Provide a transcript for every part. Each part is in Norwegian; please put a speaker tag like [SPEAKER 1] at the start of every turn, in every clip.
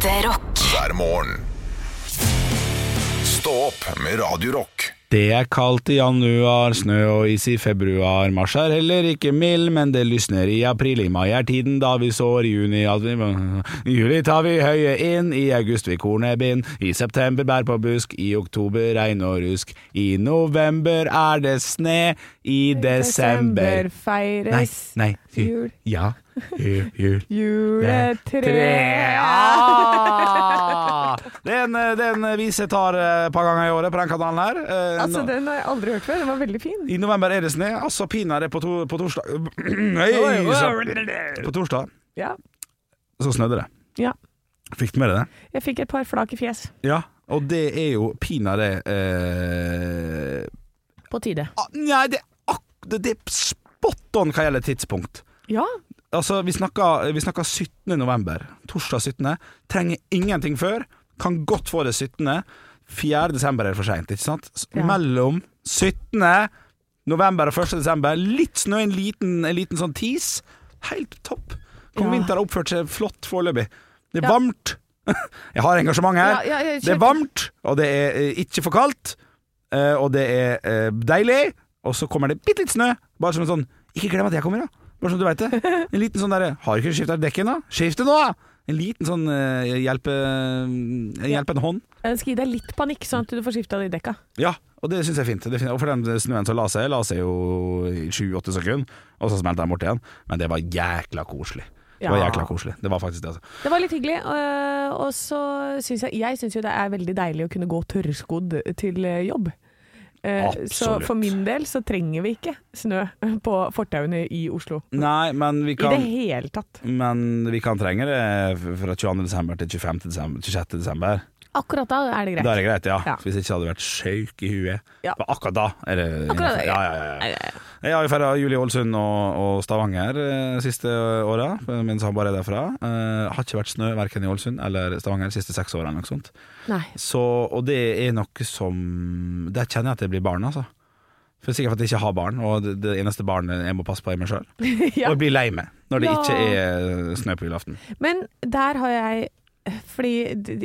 [SPEAKER 1] Ekte rock.
[SPEAKER 2] hver morgen. Stå opp med Radio Rock.
[SPEAKER 3] Det er kaldt i januar, snø og is i februar. Mars er heller ikke mild, men det lysner i april. I mai er tiden da vi sår, i juni at vi I juli tar vi høye inn, i august vi kornet bind, i september bær på busk, i oktober regn og rusk. I november er det sne, i desember Nei,
[SPEAKER 4] feires
[SPEAKER 3] nei,
[SPEAKER 4] jul.
[SPEAKER 3] Ja, jul, jul.
[SPEAKER 4] Juletre.
[SPEAKER 3] Ah! Det er en, det er en vise jeg tar eh, et par ganger i året på den kanalen her. Eh,
[SPEAKER 4] Altså, den har jeg aldri hørt før. Den var veldig fin.
[SPEAKER 3] I november er det snø. Altså, pinadø på, to, på torsdag så- På torsdag
[SPEAKER 4] Ja.
[SPEAKER 3] så snødde det.
[SPEAKER 4] ja.
[SPEAKER 3] Fikk du med deg det?
[SPEAKER 4] Jeg fikk et par flak i fjes.
[SPEAKER 3] Ja. Og det er jo pinadø eh,
[SPEAKER 4] På tide.
[SPEAKER 3] ah, Nei, det, er det, det er spot on hva gjelder tidspunkt.
[SPEAKER 4] Ja.
[SPEAKER 3] Altså, vi snakker, vi snakker 17. november. Torsdag 17. Trenger ingenting før. Kan godt få det 17. 4. desember er det for seint, ikke sant?
[SPEAKER 4] Ja.
[SPEAKER 3] Mellom 17. november og 1. desember, litt snø, en liten, en liten sånn tis. Helt topp. Kong
[SPEAKER 4] Ja.
[SPEAKER 3] Vinter har oppført seg flott foreløpig. Det er
[SPEAKER 4] Ja.
[SPEAKER 3] varmt. Jeg har engasjement her.
[SPEAKER 4] Ja,
[SPEAKER 3] det er varmt, og det er eh, ikke for kaldt. eh, Og det er eh, deilig. Og så kommer det bitte litt snø. Bare som en sånn Ikke glem at jeg kommer, da. Bare så du veit det. En liten sånn derre Har du ikke skifta dekken, da? Skift det nå, da! En liten sånn uh, hjelpe, en hånd.
[SPEAKER 4] Jeg skal gi deg litt panikk, sånn at du får skifta de dekka.
[SPEAKER 3] Ja, og det syns jeg er fint. Det fint. Og for den snøen som la seg, la seg jo i sju-åtte sekunder, og så smelta den bort igjen. Men det var jækla koselig. Det var jækla koselig. Det var faktisk det, altså.
[SPEAKER 4] Det var litt hyggelig. Og så syns jeg Jeg syns jo det er veldig deilig å kunne gå tørrskodd til jobb. Eh, Så for min del så trenger vi ikke snø på fortauene i Oslo.
[SPEAKER 3] Nei, men vi
[SPEAKER 4] I det hele tatt.
[SPEAKER 3] Men vi kan trenge det fra 22. desember til 25. desember, 26. desember.
[SPEAKER 4] Akkurat da er det greit.
[SPEAKER 3] Da er det greit, ja.
[SPEAKER 4] Ja.
[SPEAKER 3] Hvis ikke hadde vært sjuk i huet.
[SPEAKER 4] Ja.
[SPEAKER 3] Men akkurat da er det
[SPEAKER 4] Akkurat da,
[SPEAKER 3] ja, ja, ja, ja. Jeg har jo feira jul i Ålesund og, og Stavanger de siste åra, mens han bare er derfra. Uh, har ikke vært snø verken i Ålesund eller Stavanger de siste seks åra. eller noe sånt.
[SPEAKER 4] Nei.
[SPEAKER 3] Så, og det er noe som Der kjenner jeg at jeg blir barn, altså. For Sikkert fordi jeg ikke har barn, og det, det eneste barnet jeg må passe på, er meg sjøl.
[SPEAKER 4] ja.
[SPEAKER 3] Og jeg blir lei meg når det
[SPEAKER 4] Ja.
[SPEAKER 3] ikke er snø på julaften.
[SPEAKER 4] Men der har jeg Fordi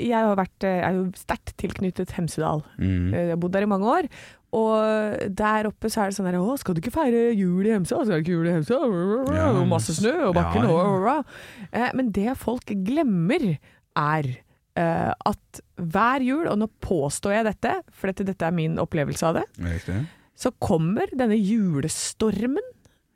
[SPEAKER 4] jeg har vært Jeg er jo sterkt tilknyttet Hemsedal.
[SPEAKER 3] Mm.
[SPEAKER 4] Jeg har bodd der i mange år. Og der oppe så er det sånn her Å, skal du ikke feire jul i Hemsedal? Skal du ikke jul i Hemsedal?
[SPEAKER 3] Ja.
[SPEAKER 4] Og masse snø og bakken
[SPEAKER 3] Ja, ja.
[SPEAKER 4] Eh, Men det folk glemmer, er eh, at hver jul, og nå påstår jeg dette, for dette, dette er min opplevelse av det,
[SPEAKER 3] Riktig.
[SPEAKER 4] så kommer denne julestormen,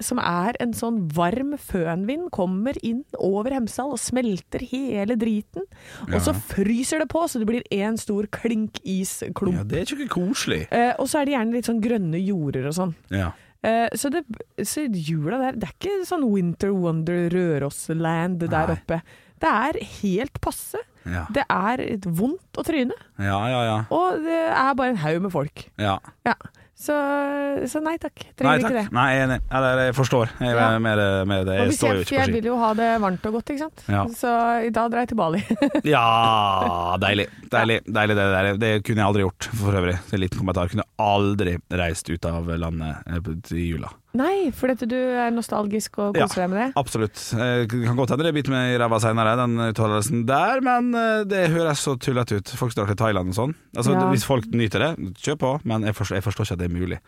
[SPEAKER 4] som er en sånn varm fønvind, kommer inn over Hemsedal og smelter hele driten. Og så fryser det på, så det blir en stor klink isklump.
[SPEAKER 3] Ja, det er ikke koselig.
[SPEAKER 4] Eh, og så er det gjerne litt sånn grønne jorder og sånn.
[SPEAKER 3] Ja.
[SPEAKER 4] Eh, så, det, så jula der, det er ikke sånn Winter Wonder Rørosland der oppe. Det er helt passe.
[SPEAKER 3] Ja.
[SPEAKER 4] Det er vondt å tryne,
[SPEAKER 3] ja, ja, ja.
[SPEAKER 4] og det er bare en haug med folk.
[SPEAKER 3] ja.
[SPEAKER 4] Ja. Så, så nei takk,
[SPEAKER 3] Nei
[SPEAKER 4] trenger
[SPEAKER 3] takk.
[SPEAKER 4] ikke det.
[SPEAKER 3] Nei, jeg. Eller jeg forstår. Jeg
[SPEAKER 4] Ja.
[SPEAKER 3] er med, med det. Jeg står jo ikke på
[SPEAKER 4] jeg vil jo ha det varmt og godt, ikke sant.
[SPEAKER 3] Ja.
[SPEAKER 4] Så i dag drar jeg til Bali.
[SPEAKER 3] Ja, deilig. Deilig, deilig det der. Det kunne jeg aldri gjort, for øvrig. En liten kommentar. Kunne aldri reist ut av landet eh, i jula.
[SPEAKER 4] Nei, for dette du er nostalgisk og
[SPEAKER 3] Ja.
[SPEAKER 4] deg med det.
[SPEAKER 3] Absolutt. Eh, kan godt hende det biter meg i ræva seinere, den uttalelsen der, men eh, det høres så tullete ut. Folk drar til Thailand og sånn. Altså,
[SPEAKER 4] Ja.
[SPEAKER 3] Hvis folk nyter det, kjør på, men jeg forstår, jeg forstår ikke at det er mulig.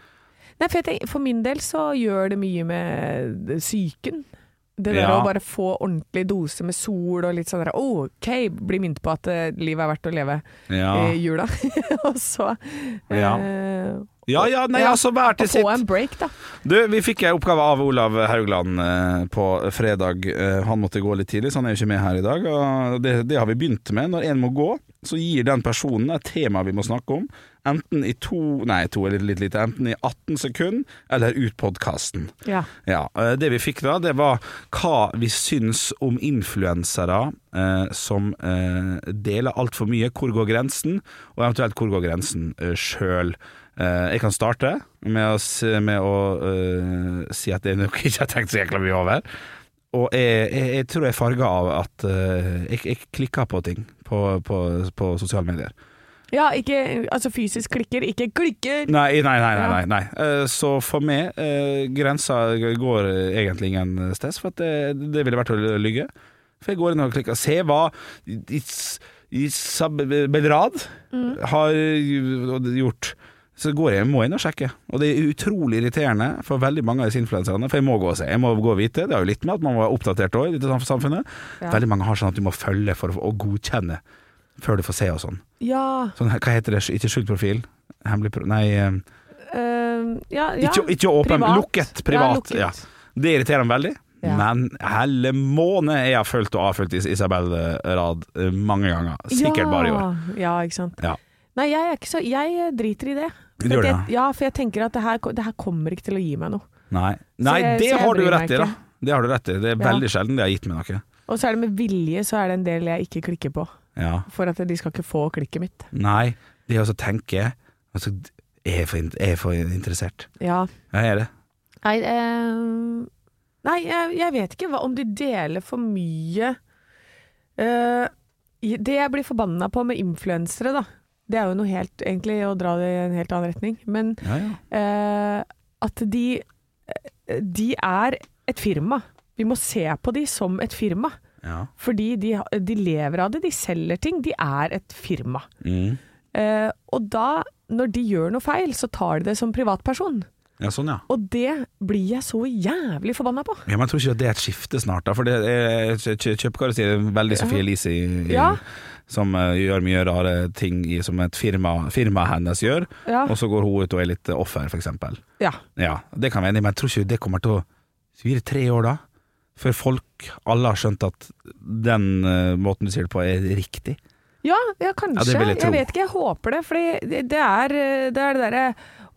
[SPEAKER 4] Nei, for, tenker, for min del så gjør det mye med psyken. Det der
[SPEAKER 3] Ja.
[SPEAKER 4] å bare få ordentlig dose med sol og litt sånn der, «Å, OK, bli minnet på at eh, livet er verdt å leve
[SPEAKER 3] Ja,
[SPEAKER 4] i jula. og så
[SPEAKER 3] Ja.
[SPEAKER 4] eh,
[SPEAKER 3] ja, ja nei,
[SPEAKER 4] Ja,
[SPEAKER 3] altså hver til sitt.
[SPEAKER 4] få en break, da.
[SPEAKER 3] Du, vi fikk en oppgave av Olav Haugland eh, på fredag. Eh, han måtte gå litt tidlig, så han er jo ikke med her i dag. Og det, det har vi begynt med. Når en må gå, så gir den personen et tema vi må snakke om. Enten i to Nei, to er litt, litt lite. Enten i 18 sekunder, eller ut podkasten.
[SPEAKER 4] Ja.
[SPEAKER 3] Ja, eh, Det vi fikk da, det var hva vi syns om influensere eh, som eh, deler altfor mye. Hvor går grensen, og eventuelt hvor går grensen eh, sjøl. Eh, jeg kan starte med å, med å uh, si at det er noe jeg ikke har tenkt så jækla mye over. Og jeg, jeg, jeg tror jeg er farga av at uh, jeg, jeg klikker på ting på, på, på sosiale medier.
[SPEAKER 4] ja, ikke altså fysisk klikker, ikke klikker!
[SPEAKER 3] Nei, nei, nei. nei, nei. Eh, Så for meg, uh, grensa går egentlig ingen sted, for at det, det ville vært å lyge. For jeg går inn og klikker Se hva Is- Isab Bedrad har gjort. Så går jeg, må jeg inn og sjekke. Og det er utrolig irriterende for veldig mange av disse influenserne. For jeg må gå og se. Jeg må gå og vite. Det har jo litt med at man var oppdatert òg i dette samfunnet.
[SPEAKER 4] Ja.
[SPEAKER 3] Veldig mange har sånn at du må følge for å, godkjenne før du får se og sånn.
[SPEAKER 4] Ja,
[SPEAKER 3] sånn. Hva heter det? Ikke skjult profil? Hemmelig pro... Nei, eh,
[SPEAKER 4] eh, ja, ja.
[SPEAKER 3] ikke, ikke åpen.
[SPEAKER 4] Privat.
[SPEAKER 3] Lukket. Privat.
[SPEAKER 4] lukket.
[SPEAKER 3] Ja, Det irriterer meg veldig.
[SPEAKER 4] Ja.
[SPEAKER 3] Men helle måne jeg har fulgt og avfulgt Is- Isabel Rad eh, mange ganger. Sikkert bare i år.
[SPEAKER 4] Ja, ikke sant.
[SPEAKER 3] Ja.
[SPEAKER 4] Nei, jeg er ikke så Jeg eh, driter i det.
[SPEAKER 3] Du gjør det,
[SPEAKER 4] jeg, ja, for jeg tenker at det her, det her kommer ikke til å gi meg noe.
[SPEAKER 3] Nei, Nei
[SPEAKER 4] jeg-
[SPEAKER 3] det har du rett i, da. Det har du rett i. Det er
[SPEAKER 4] Ja.
[SPEAKER 3] veldig sjelden det har gitt meg noe.
[SPEAKER 4] Og så er det med vilje, så er det en del jeg ikke klikker på.
[SPEAKER 3] Ja.
[SPEAKER 4] For at de skal ikke få klikket mitt.
[SPEAKER 3] Nei, det å tenke altså, er for, er for interessert.
[SPEAKER 4] Ja.
[SPEAKER 3] Jeg er det.
[SPEAKER 4] Nei, eh, nei jeg, jeg vet ikke hva, om de deler for mye Eh, Det jeg blir forbanna på med influensere, da, det er jo noe helt egentlig å dra det i en helt annen retning, men
[SPEAKER 3] Ja, ja.
[SPEAKER 4] eh, at de De er et firma. Vi må se på de som et firma.
[SPEAKER 3] ja.
[SPEAKER 4] Fordi de, de lever av det, de selger ting. De er et firma.
[SPEAKER 3] Mm.
[SPEAKER 4] Eh, og da, når de gjør noe feil, så tar de det som privatperson.
[SPEAKER 3] Ja, sånn ja.
[SPEAKER 4] Og det blir jeg så jævlig forbanna på.
[SPEAKER 3] Ja, men jeg tror ikke det er et skifte snart, da. For det er kjø- kjø- sier veldig Sofie Elise, i- i-
[SPEAKER 4] Ja.
[SPEAKER 3] som uh, gjør mye rare ting i, som et firma firmaet hennes gjør.
[SPEAKER 4] Ja.
[SPEAKER 3] Og så går hun ut og er litt offer, f.eks.
[SPEAKER 4] ja.
[SPEAKER 3] Ja, det kan være enig, men jeg tror ikke det kommer til å Så blir det tre år, da? Før folk alle har skjønt at den uh, måten du sier det på, er riktig?
[SPEAKER 4] Ja, ja, kanskje.
[SPEAKER 3] Ja, jeg
[SPEAKER 4] jeg, vet ikke, jeg håper det. Fordi det, det er det er det derre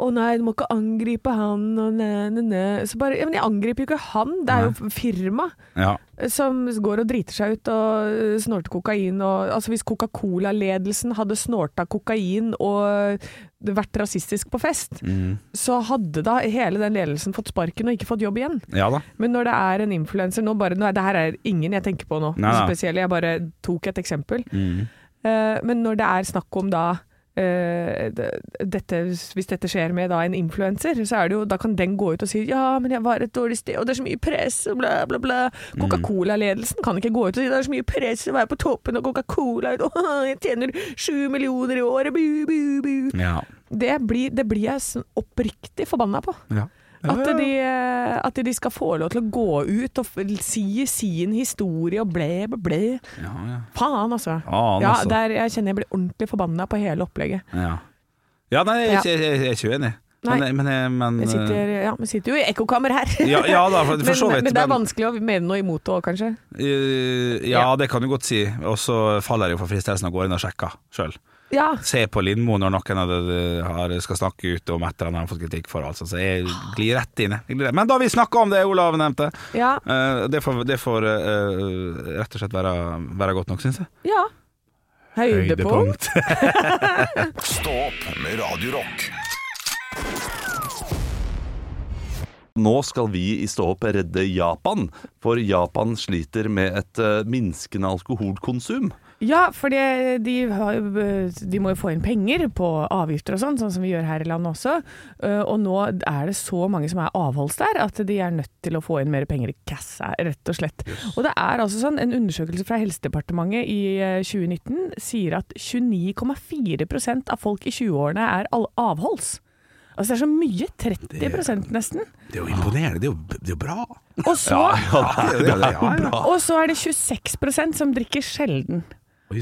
[SPEAKER 4] å nei, du må ikke angripe han og ne, ne, ne. Så bare, ja, men jeg angriper jo ikke han, det er jo firma
[SPEAKER 3] Ja.
[SPEAKER 4] som går og driter seg ut og snorter kokain. Og, altså Hvis Coca-Cola-ledelsen hadde snorta kokain og vært rasistisk på fest,
[SPEAKER 3] Mm.
[SPEAKER 4] så hadde da hele den ledelsen fått sparken og ikke fått jobb igjen.
[SPEAKER 3] ja da.
[SPEAKER 4] Men når det er en influenser nå bare, nå er, Det her er ingen jeg tenker på nå, spesielt. Jeg bare tok et eksempel.
[SPEAKER 3] Mm.
[SPEAKER 4] Uh, men når det er snakk om da dette, Hvis dette skjer med da en influenser, så det jo, da kan den gå ut og si ja, men jeg var et dårlig sted, og det er så mye press, og bla, bla, bla. Coca-Cola-ledelsen kan ikke gå ut og si det er så mye press å være på toppen av Coca-Cola, jeg tjener sju millioner i året, bu, bu, bu.
[SPEAKER 3] Ja.
[SPEAKER 4] Det blir, det blir jeg oppriktig forbanna på.
[SPEAKER 3] ja.
[SPEAKER 4] At de, eh, at de skal få lov til å gå ut og si sin historie og ble, ble, ble.
[SPEAKER 3] ja, ja.
[SPEAKER 4] Faen, altså. Ja,
[SPEAKER 3] altså.
[SPEAKER 4] der, jeg kjenner jeg blir ordentlig forbanna på hele opplegget.
[SPEAKER 3] Ja, ja nei, jeg, ikke- jeg, jeg er ikke uenig. Men, men, men
[SPEAKER 4] vi, sitter, ja, vi sitter jo i ekkokammer her.
[SPEAKER 3] ja, ja da, for, for så
[SPEAKER 4] men, men det er vanskelig å mene noe imot det òg, kanskje.
[SPEAKER 3] Uh, ja, det kan du godt si. Og så faller jeg jo for fristelsen og går inn og sjekker sjøl.
[SPEAKER 4] Ja.
[SPEAKER 3] Se på Lindmo når noen av dere har, skal snakke ut om et eller annet han har fått kritikk for. Altså. Så jeg glir rett inn. glir rett- Men da vi snakka om det Olav nevnte,
[SPEAKER 4] Ja.
[SPEAKER 3] eh, det får, det får uh, rett og slett være, være godt nok, syns jeg.
[SPEAKER 4] ja. Høydepunkt.
[SPEAKER 2] Høydepunkt. Stopp med radiorock.
[SPEAKER 1] Nå skal vi i Stå opp redde Japan, for Japan sliter med et eh, minskende alkoholkonsum.
[SPEAKER 4] Ja, for de, de, de må jo få inn penger på avgifter og sånn, sånn som vi gjør her i landet også. Eh, Og nå er det så mange som er avholds der, at de er nødt til å få inn mer penger i kassa, rett og slett. Og det er altså sånn, en undersøkelse fra Helsedepartementet i eh, 2019 sier at 29,4% av folk i 20-årene er avholds. Altså det er så mye, 30% nesten.
[SPEAKER 3] Det er jo imponerende. Det er jo, det er jo bra.
[SPEAKER 4] Og så,
[SPEAKER 3] det er det, er, ja, ja.
[SPEAKER 4] og så er det 26% som drikker sjelden.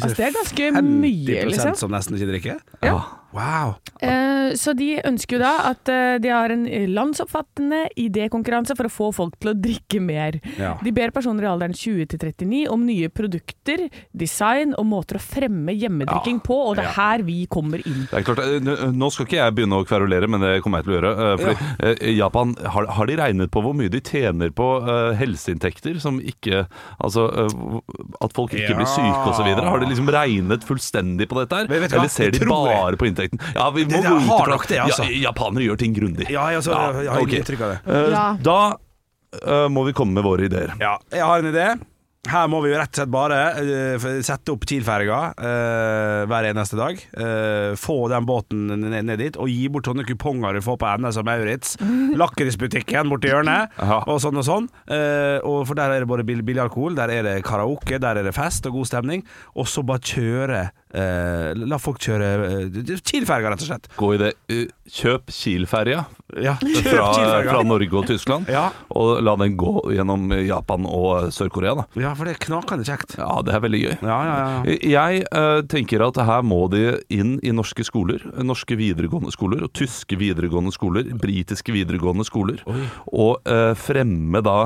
[SPEAKER 4] Altså, det er ganske
[SPEAKER 3] 50%
[SPEAKER 4] mye, liksom.
[SPEAKER 3] som nesten ikke drikker?
[SPEAKER 4] Ja.
[SPEAKER 3] Wow.
[SPEAKER 4] Eh, Så de ønsker jo da at eh, de har en landsoppfattende idékonkurranse for å få folk til å drikke mer.
[SPEAKER 3] Ja.
[SPEAKER 4] De ber personer i alderen 20 til 39 om nye produkter, design og måter å fremme hjemmedrikking på, og det er her vi kommer inn.
[SPEAKER 1] Det er klart, eh, Nå skal ikke jeg begynne å kverulere, men det kommer jeg til å gjøre. eh, Fordi eh, Japan, har, har de regnet på hvor mye de tjener på uh, helseinntekter som ikke Altså uh, at folk ikke blir
[SPEAKER 3] Ja.
[SPEAKER 1] syke osv.? Har de liksom regnet fullstendig på dette her? Eller ser de bare på inntekten? Ja, vi må
[SPEAKER 3] Det- det
[SPEAKER 1] gå ut
[SPEAKER 3] det, altså.
[SPEAKER 1] ja, Japanere gjør ting grundig.
[SPEAKER 3] Ja, altså, jeg har
[SPEAKER 1] okay.
[SPEAKER 3] inntrykk av det.
[SPEAKER 1] Uh,
[SPEAKER 4] Ja.
[SPEAKER 1] Da uh, må vi komme med våre ideer.
[SPEAKER 3] Ja, jeg har en idé. Her må vi jo rett og slett bare uh, sette opp Kiel-ferga uh, hver eneste dag. Uh, få den båten ned, ned dit, og gi bort sånne kuponger du får på NS og Maurits. Lakrisbutikken borti hjørnet, og sånn og sånn. Eh, og for der er det både billig alkohol, der er det karaoke, der er det fest og god stemning. Og så bare kjøre eh, La folk kjøre eh, Kiel-ferga, rett og slett.
[SPEAKER 1] Gå i det. eh, Kjøp Kiel-ferja
[SPEAKER 3] Ja,
[SPEAKER 1] fra, fra Norge og Tyskland,
[SPEAKER 3] Ja.
[SPEAKER 1] og la den gå gjennom Japan og Sør-Korea. da
[SPEAKER 3] ja, for det er knakende kjekt.
[SPEAKER 1] Ja, det er veldig gøy.
[SPEAKER 3] Ja, ja, ja.
[SPEAKER 1] Jeg eh, tenker at her må de inn i norske skoler, norske videregående skoler, og tyske videregående skoler, britiske videregående skoler, og eh, fremme da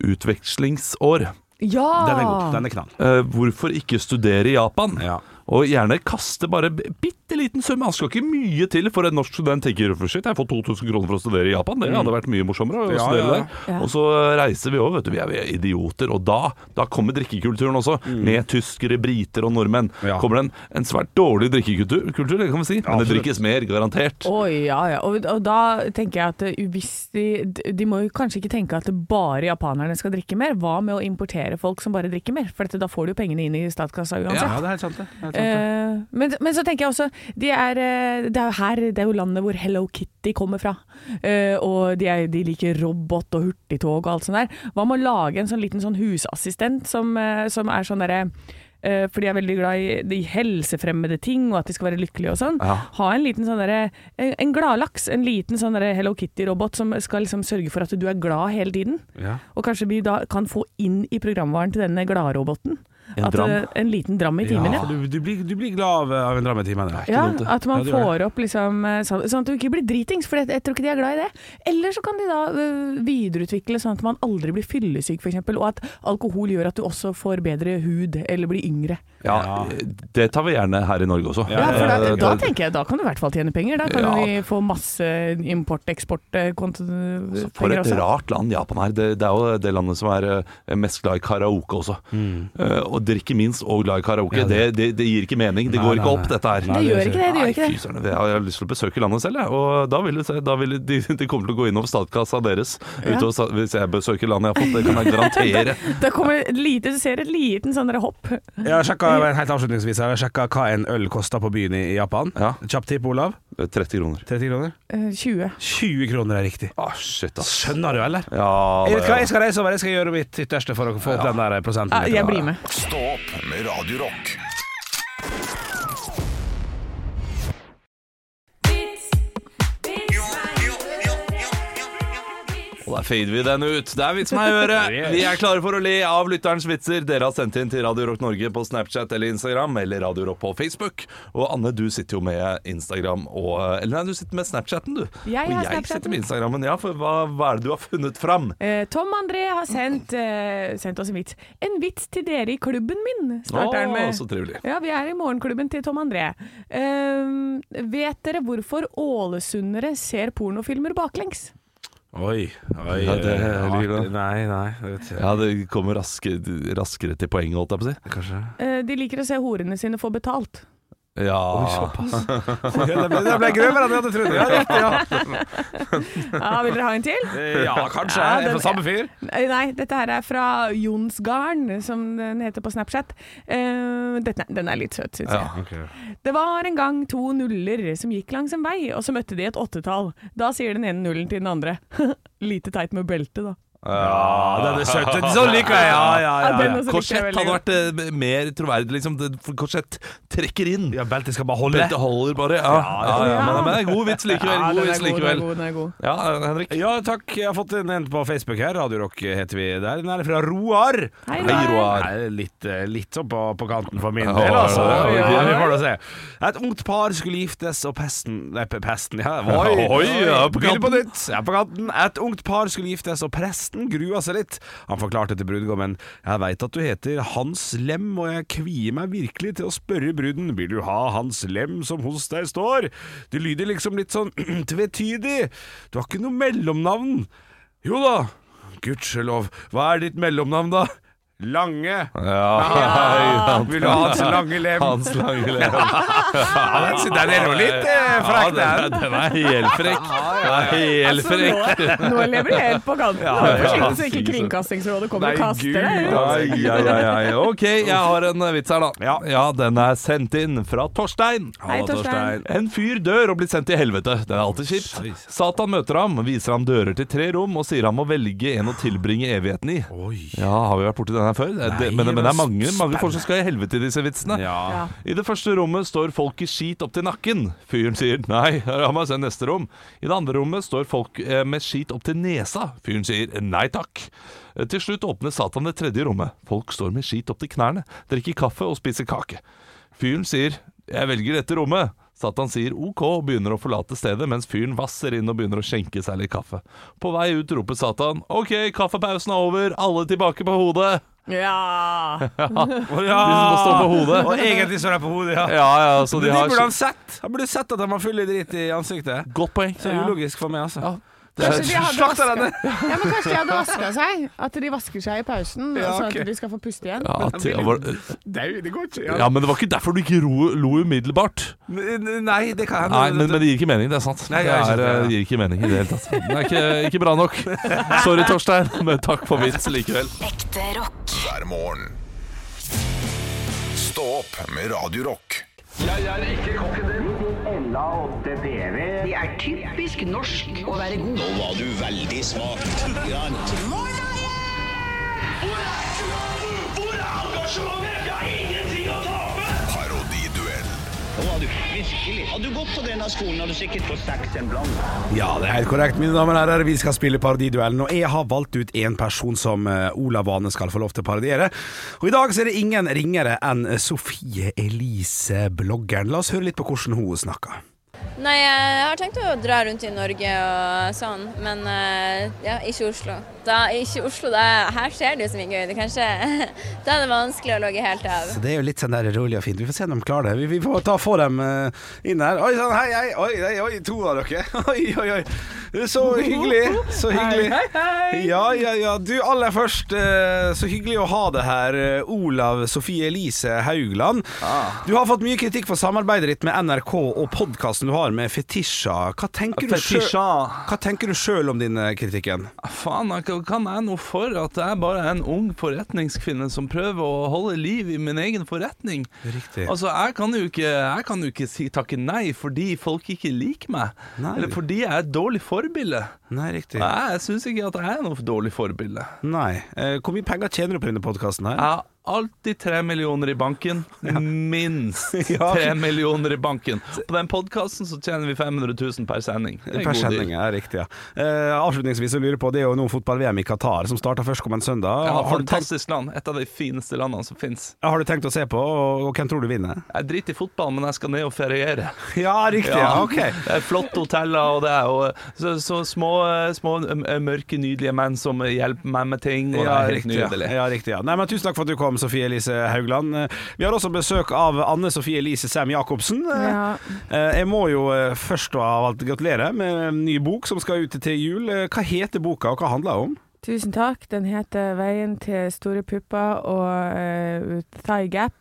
[SPEAKER 1] utvekslingsår.
[SPEAKER 4] Ja!
[SPEAKER 3] Den er god. Den er knall.
[SPEAKER 1] Eh, hvorfor ikke studere i Japan?
[SPEAKER 3] Ja.
[SPEAKER 1] Og gjerne kaste bare b- bitte liten sum. Det skal ikke mye til for en norsk student tenker shit, jeg får 2000 kroner for å studere i Japan. Det hadde vært mye morsommere å
[SPEAKER 3] Mm. Ja,
[SPEAKER 1] studere
[SPEAKER 3] ja,
[SPEAKER 1] der. Og så reiser vi òg, vet du. Vi er er idioter. Og da, da kommer drikkekulturen også. Med tyskere, briter og nordmenn.
[SPEAKER 3] Mm. Ja.
[SPEAKER 1] Kommer det en, en svært dårlig drikkekultur, kultur, det kan vi si. Men det drikkes mer, garantert.
[SPEAKER 4] Oi, ja, ja. Og, og da tenker jeg at eh, hvis de, de må jo kanskje ikke tenke at bare japanerne skal drikke mer. Hva med å importere folk som bare drikker mer? For dette, da får du jo pengene inn i statskassa uansett.
[SPEAKER 3] Ja, det er helt sant, det. det. er helt sant, det.
[SPEAKER 4] Eh, men, men så tenker jeg også de er, eh, Det er jo her Det er jo landet hvor Hello Kitty kommer fra. Eh, og de, er, de liker robot og hurtigtog og alt sånt der. Hva med å lage en sånn liten sånn husassistent som, eh, som er sånn derre for de er veldig glad i, i helsefremmede ting, og at de skal være lykkelige og sånn.
[SPEAKER 1] Ja.
[SPEAKER 4] Ha en liten sånn derre En en gladlaks. En liten sånn derre Hello Kitty-robot som skal liksom sørge for at du er glad hele tiden.
[SPEAKER 3] Ja.
[SPEAKER 4] Og kanskje vi da kan få inn i programvaren til denne gladroboten
[SPEAKER 1] En
[SPEAKER 4] at,
[SPEAKER 1] dram.
[SPEAKER 4] eh, en liten dram i timen.
[SPEAKER 3] Ja,
[SPEAKER 4] Ja.
[SPEAKER 3] du, du, blir, du blir glad av, av en dram i timen. Ja.
[SPEAKER 4] Ja, at man
[SPEAKER 3] Ja,
[SPEAKER 4] får opp liksom eh, sånn, sånn at du ikke blir dritings, for jeg, jeg tror ikke de er glad i det. Eller så kan de da uh, videreutvikle sånn at man aldri blir fyllesyk f.eks., og at alkohol gjør at du også får bedre hud eller blir yngre.
[SPEAKER 1] Ja, det tar vi gjerne her i Norge også.
[SPEAKER 3] Ja,
[SPEAKER 4] for da,
[SPEAKER 1] Eh,
[SPEAKER 4] da tenker jeg da kan du i hvert fall tjene penger. Da kan
[SPEAKER 1] Ja.
[SPEAKER 4] vi få masse import-eksport
[SPEAKER 1] Så For et
[SPEAKER 4] også.
[SPEAKER 1] rart land Japan er. Det, det er jo det landet som er eh, mest glad i karaoke også. Eh, og drikke minst og glad i karaoke.
[SPEAKER 3] Ja, det-
[SPEAKER 1] det, det, det gir ikke mening. Det
[SPEAKER 3] Nei,
[SPEAKER 1] går
[SPEAKER 3] nei,
[SPEAKER 1] ikke
[SPEAKER 3] nei.
[SPEAKER 1] opp, dette her.
[SPEAKER 3] Nei,
[SPEAKER 4] Det gjør ikke det. det gjør ikke
[SPEAKER 1] fy
[SPEAKER 4] det.
[SPEAKER 1] Jeg har jeg har lyst til å besøke landet selv, jeg. Og da vil, da vil de, de kommer til å gå inn over statskassa deres
[SPEAKER 4] Ja.
[SPEAKER 1] utover, hvis jeg besøker landet jeg har fått. Det kan jeg garantere.
[SPEAKER 4] Da kommer lite, du ser et liten sånn hopp.
[SPEAKER 3] Jeg har sjekka, helt avslutningsvis Jeg har sjekka hva en øl koster på byen i Japan.
[SPEAKER 1] Ja.
[SPEAKER 3] Kjapp tipp, Olav.
[SPEAKER 1] 30 kroner.
[SPEAKER 3] 30 kroner?
[SPEAKER 4] Eh, 20.
[SPEAKER 3] 20 kroner er riktig.
[SPEAKER 1] Ah, shit, ass.
[SPEAKER 3] Skjønner du, eller?
[SPEAKER 1] Ja,
[SPEAKER 3] Jeg, vet hva, jeg skal reise over, jeg skal gjøre mitt ytterste for å få opp den der prosenten.
[SPEAKER 4] Ja, jeg blir med.
[SPEAKER 2] Opp med Radio.
[SPEAKER 1] Der fader vi den ut. Det er vits meg i øret. Vi er klare for å le av lytterens vitser. Dere har sendt inn til Radio Rock Norge på Snapchat eller Instagram, eller Radio Rock på Facebook. Og Anne, du sitter jo med Instagram og Eller nei, du sitter med Snapchatten, du.
[SPEAKER 4] Jeg
[SPEAKER 1] og jeg
[SPEAKER 4] Snapchatten.
[SPEAKER 1] sitter med Instagrammen. Ja, for hva, hva er det du har funnet fram?
[SPEAKER 4] Eh, Tom André har sendt, eh, sendt oss en vits. En vits til dere i klubben min, starter han med.
[SPEAKER 1] så trivelig.
[SPEAKER 4] Ja, vi er i morgenklubben til Tom André. Eh, vet dere hvorfor ålesundere ser pornofilmer baklengs?
[SPEAKER 3] Oi, oi
[SPEAKER 1] Ja, det er
[SPEAKER 3] eh. Nei, nei. det.
[SPEAKER 1] Ja, det kommer raske, raskere til poenget, holdt jeg på å si.
[SPEAKER 3] Kanskje.
[SPEAKER 4] Eh, de liker å se horene sine få betalt.
[SPEAKER 1] Ja,
[SPEAKER 3] det ble, det ble grøvere enn jeg hadde trodd. Ja, rett, ja.
[SPEAKER 4] Ja, vil dere ha en til?
[SPEAKER 3] Eh, ja, kanskje.
[SPEAKER 4] Ja,
[SPEAKER 3] Er
[SPEAKER 4] den-
[SPEAKER 3] fra samme fyr?
[SPEAKER 4] Nei, nei, dette her er fra Jonsgarn, som den heter på Snapchat. Uh, dette, den er litt søt, syns jeg.
[SPEAKER 1] Ja.
[SPEAKER 4] Det var en gang to nuller som gikk langs en vei, og så møtte de et åttetall. Da sier den ene nullen til den andre Lite teit med belte, da.
[SPEAKER 3] Ja, den er søt. Sånn liker jeg. Ja, ja, ja. ja.
[SPEAKER 1] Korsett hadde vært eh, mer troverdig, liksom. Det- for Korsett trekker inn.
[SPEAKER 3] Ja, beltet skal bare holde.
[SPEAKER 1] Beltet holder bare. Ja, ja, ja, Men, men det er god vits likevel.
[SPEAKER 3] Ja,
[SPEAKER 1] God
[SPEAKER 3] den er
[SPEAKER 1] vits
[SPEAKER 4] Den er
[SPEAKER 1] likevel.
[SPEAKER 4] god, den er god.
[SPEAKER 1] Ja, Henrik.
[SPEAKER 3] Ja, takk. Jeg har fått en en på Facebook her. Radio Rock heter vi der. Den er fra Roar.
[SPEAKER 4] Hei,
[SPEAKER 1] Hei, Roar.
[SPEAKER 3] Nei, litt, eh, litt sånn på, på kanten for min
[SPEAKER 1] Ja,
[SPEAKER 3] del, altså.
[SPEAKER 1] ja.
[SPEAKER 3] vi får da se. Et ungt par skulle giftes, og pesten Nei, pe- pesten, ja.
[SPEAKER 1] Oi, oi, ja, på
[SPEAKER 3] Begynner på
[SPEAKER 1] kanten.
[SPEAKER 3] nytt. Ja, på kanten. Et ungt par skulle giftes, og presten grua seg litt. Han forklarte til brudgommen Jeg veit at du heter Hans Lem, og jeg kvier meg virkelig til å spørre bruden Vil du ha Hans Lem som hos deg står? Det lyder liksom litt sånn tvetydig. Du har ikke noe mellomnavn. Jo da. Gudskjelov. Hva er ditt mellomnavn, da? Lange.
[SPEAKER 1] Ja,
[SPEAKER 3] Vil du ha hans lange lem?
[SPEAKER 1] Hans lange lem.
[SPEAKER 3] Ja, den, den er jo litt eh, frekk,
[SPEAKER 1] Ja,
[SPEAKER 3] den.
[SPEAKER 1] den, den er helt frekk. Den er helt frekk.
[SPEAKER 4] Nå, nå lever de helt på kanten.
[SPEAKER 3] Ja, ja,
[SPEAKER 4] Forsiktig så ikke. Kringkastingsrådet kommer
[SPEAKER 3] Nei,
[SPEAKER 4] og kaster
[SPEAKER 3] Gud.
[SPEAKER 4] deg.
[SPEAKER 1] Ai, ai, ai, ai. Ok, jeg har en eh, vits her, da.
[SPEAKER 3] Ja.
[SPEAKER 1] Den er sendt inn fra Torstein.
[SPEAKER 4] Hei, Torstein.
[SPEAKER 1] En fyr dør og blir sendt til helvete. Det er alltid kjipt. Satan møter ham, viser ham dører til tre rom og sier han må velge en å tilbringe evigheten i. Ja, Har vi vært borti den her før? Nei, det, men, men det er mange, mange folk som skal i helvete i disse vitsene.
[SPEAKER 3] Ja.
[SPEAKER 4] Ja.
[SPEAKER 1] I det første rommet står folk i skit opp til nakken. Fyren sier nei, la meg se neste rom. I det andre rommet står folk eh, med skit opp til nesa. Fyren sier nei takk. Eh, Til slutt åpner Satan det tredje rommet. Folk står med skit opp til knærne, drikker kaffe og spiser kake. Fyren sier jeg velger dette rommet. Satan sier ok og begynner å forlate stedet, mens fyren vasser inn og begynner å skjenke seg litt kaffe. På vei ut roper Satan ok, kaffepausen er over, alle tilbake på hodet.
[SPEAKER 4] Ja.
[SPEAKER 3] ja!
[SPEAKER 1] De som må stå på hodet.
[SPEAKER 3] Og egentlig står de på hodet, ja.
[SPEAKER 1] Ja, ja, så de de
[SPEAKER 3] burde han sett. Han burde sett at de har full dritt i ansiktet.
[SPEAKER 1] Godt poeng.
[SPEAKER 3] Så
[SPEAKER 4] Ja.
[SPEAKER 3] ulogisk for meg, altså.
[SPEAKER 1] Ja.
[SPEAKER 3] Slakta denne.
[SPEAKER 4] ja, men kanskje de hadde vaska seg? At de vasker seg i pausen,
[SPEAKER 3] Ja,
[SPEAKER 4] sånn
[SPEAKER 3] ok.
[SPEAKER 4] at de skal få puste igjen?
[SPEAKER 1] Ja, til, var,
[SPEAKER 3] Nei, det går ikke.
[SPEAKER 1] ja, men det var ikke derfor du ikke ro, lo umiddelbart.
[SPEAKER 3] Nei, det kan
[SPEAKER 1] Nei, men, men det gir ikke mening, det er sant.
[SPEAKER 3] Nei,
[SPEAKER 1] det, er, det, gir ikke mening i det hele tatt. Det er ikke, ikke bra nok. Sorry, Torstein, men takk for vits likevel.
[SPEAKER 5] Ekte rock.
[SPEAKER 2] hver morgen. Stå opp med Radio Rock.
[SPEAKER 6] Det er typisk norsk å være god.
[SPEAKER 7] Nå var du veldig smak. Grant.
[SPEAKER 8] Hvor er engasjementet? Jeg har ingenting å tape!
[SPEAKER 2] Parodiduell.
[SPEAKER 7] Nå var du virkelig. Hadde du gått på denne skolen, hadde du sikkert fått seks en blant.
[SPEAKER 3] Ja, det er helt korrekt, mine damer og herrer. Vi skal spille parodiduellen, og jeg har valgt ut en person som eh, Olav Vane skal få lov til å parodiere. Og i dag så er det ingen ringere enn Sofie Elise, bloggeren. La oss høre litt på hvordan hun snakker.
[SPEAKER 9] Nei, jeg har tenkt å dra rundt i Norge og sånn, men eh, ja, ikke Oslo. Da, ikke Oslo, da, her skjer det jo så mye gøy. Det kanskje, da er det vanskelig å logge helt av.
[SPEAKER 3] Så Det er jo litt sånn der rolig og fint. Vi får se om de klarer det. Vi, vi får ta få dem eh, inn her. Oi sann, hei, hei. Oi, oi, oi, to av dere. Oi, oi, oi. Så hyggelig. Så hyggelig. Ja, ja, ja. Du, aller først, eh, så hyggelig å ha det her. eh, Olav Sofie Elise Haugland. Du har fått mye kritikk for samarbeidet ditt med NRK og podkasten du har med Fetisha. Hva tenker du sjøl
[SPEAKER 1] Fetisha.
[SPEAKER 3] Hva tenker du sjøl om denne kritikken?
[SPEAKER 1] Faen, jeg kan- jeg noe for at jeg bare er en ung forretningskvinne som prøver å holde liv i min egen forretning?
[SPEAKER 3] Riktig.
[SPEAKER 1] Altså, jeg kan jo ikke, jeg kan jo ikke si takke nei fordi folk ikke liker meg.
[SPEAKER 3] Nei.
[SPEAKER 1] Eller fordi jeg er dårlig dårlig forbilde.
[SPEAKER 3] Nei, riktig.
[SPEAKER 1] Nei, jeg syns ikke at jeg er noe dårlig forbilde.
[SPEAKER 3] Nei. Eh, Hvor mye penger tjener du på denne podkasten her?
[SPEAKER 1] Har alltid tre millioner i banken. Minst tre millioner i banken. På den podkasten så tjener vi 500 000 per sending. Det er
[SPEAKER 3] Per sending, ja, riktig. Ja. Eh, avslutningsvis jeg lurer på, det er jo nå fotball-VM i Qatar, som starter førstkommende søndag.
[SPEAKER 1] Ja,
[SPEAKER 3] fantastisk tenkt,
[SPEAKER 1] land. Et av de fineste landene som fins.
[SPEAKER 3] har du tenkt å se på, og, og hvem tror du vinner?
[SPEAKER 1] Jeg driter i fotball, men jeg skal ned og feriere.
[SPEAKER 3] Ja, riktig. Ja, ok.
[SPEAKER 1] Det er flotte hoteller, og det er jo så, så små, små mørke, nydelige menn som hjelper meg med ting, og det
[SPEAKER 3] Ja,
[SPEAKER 1] er helt
[SPEAKER 3] riktig. Ja.
[SPEAKER 1] nydelig.
[SPEAKER 3] Ja, riktig ja. Nei, men Tusen takk for at du kom, Sofie Elise Haugland. Vi har også besøk av Anne Sofie Elise Sam Jacobsen.
[SPEAKER 4] Ja.
[SPEAKER 3] eh, Jeg må jo eh, først av alt gratulere med en ny bok som skal ut til jul. Eh, Hva heter boka, og hva handler den om?
[SPEAKER 4] Tusen takk. Den heter 'Veien til store pupper' og uh, Thigh Gap.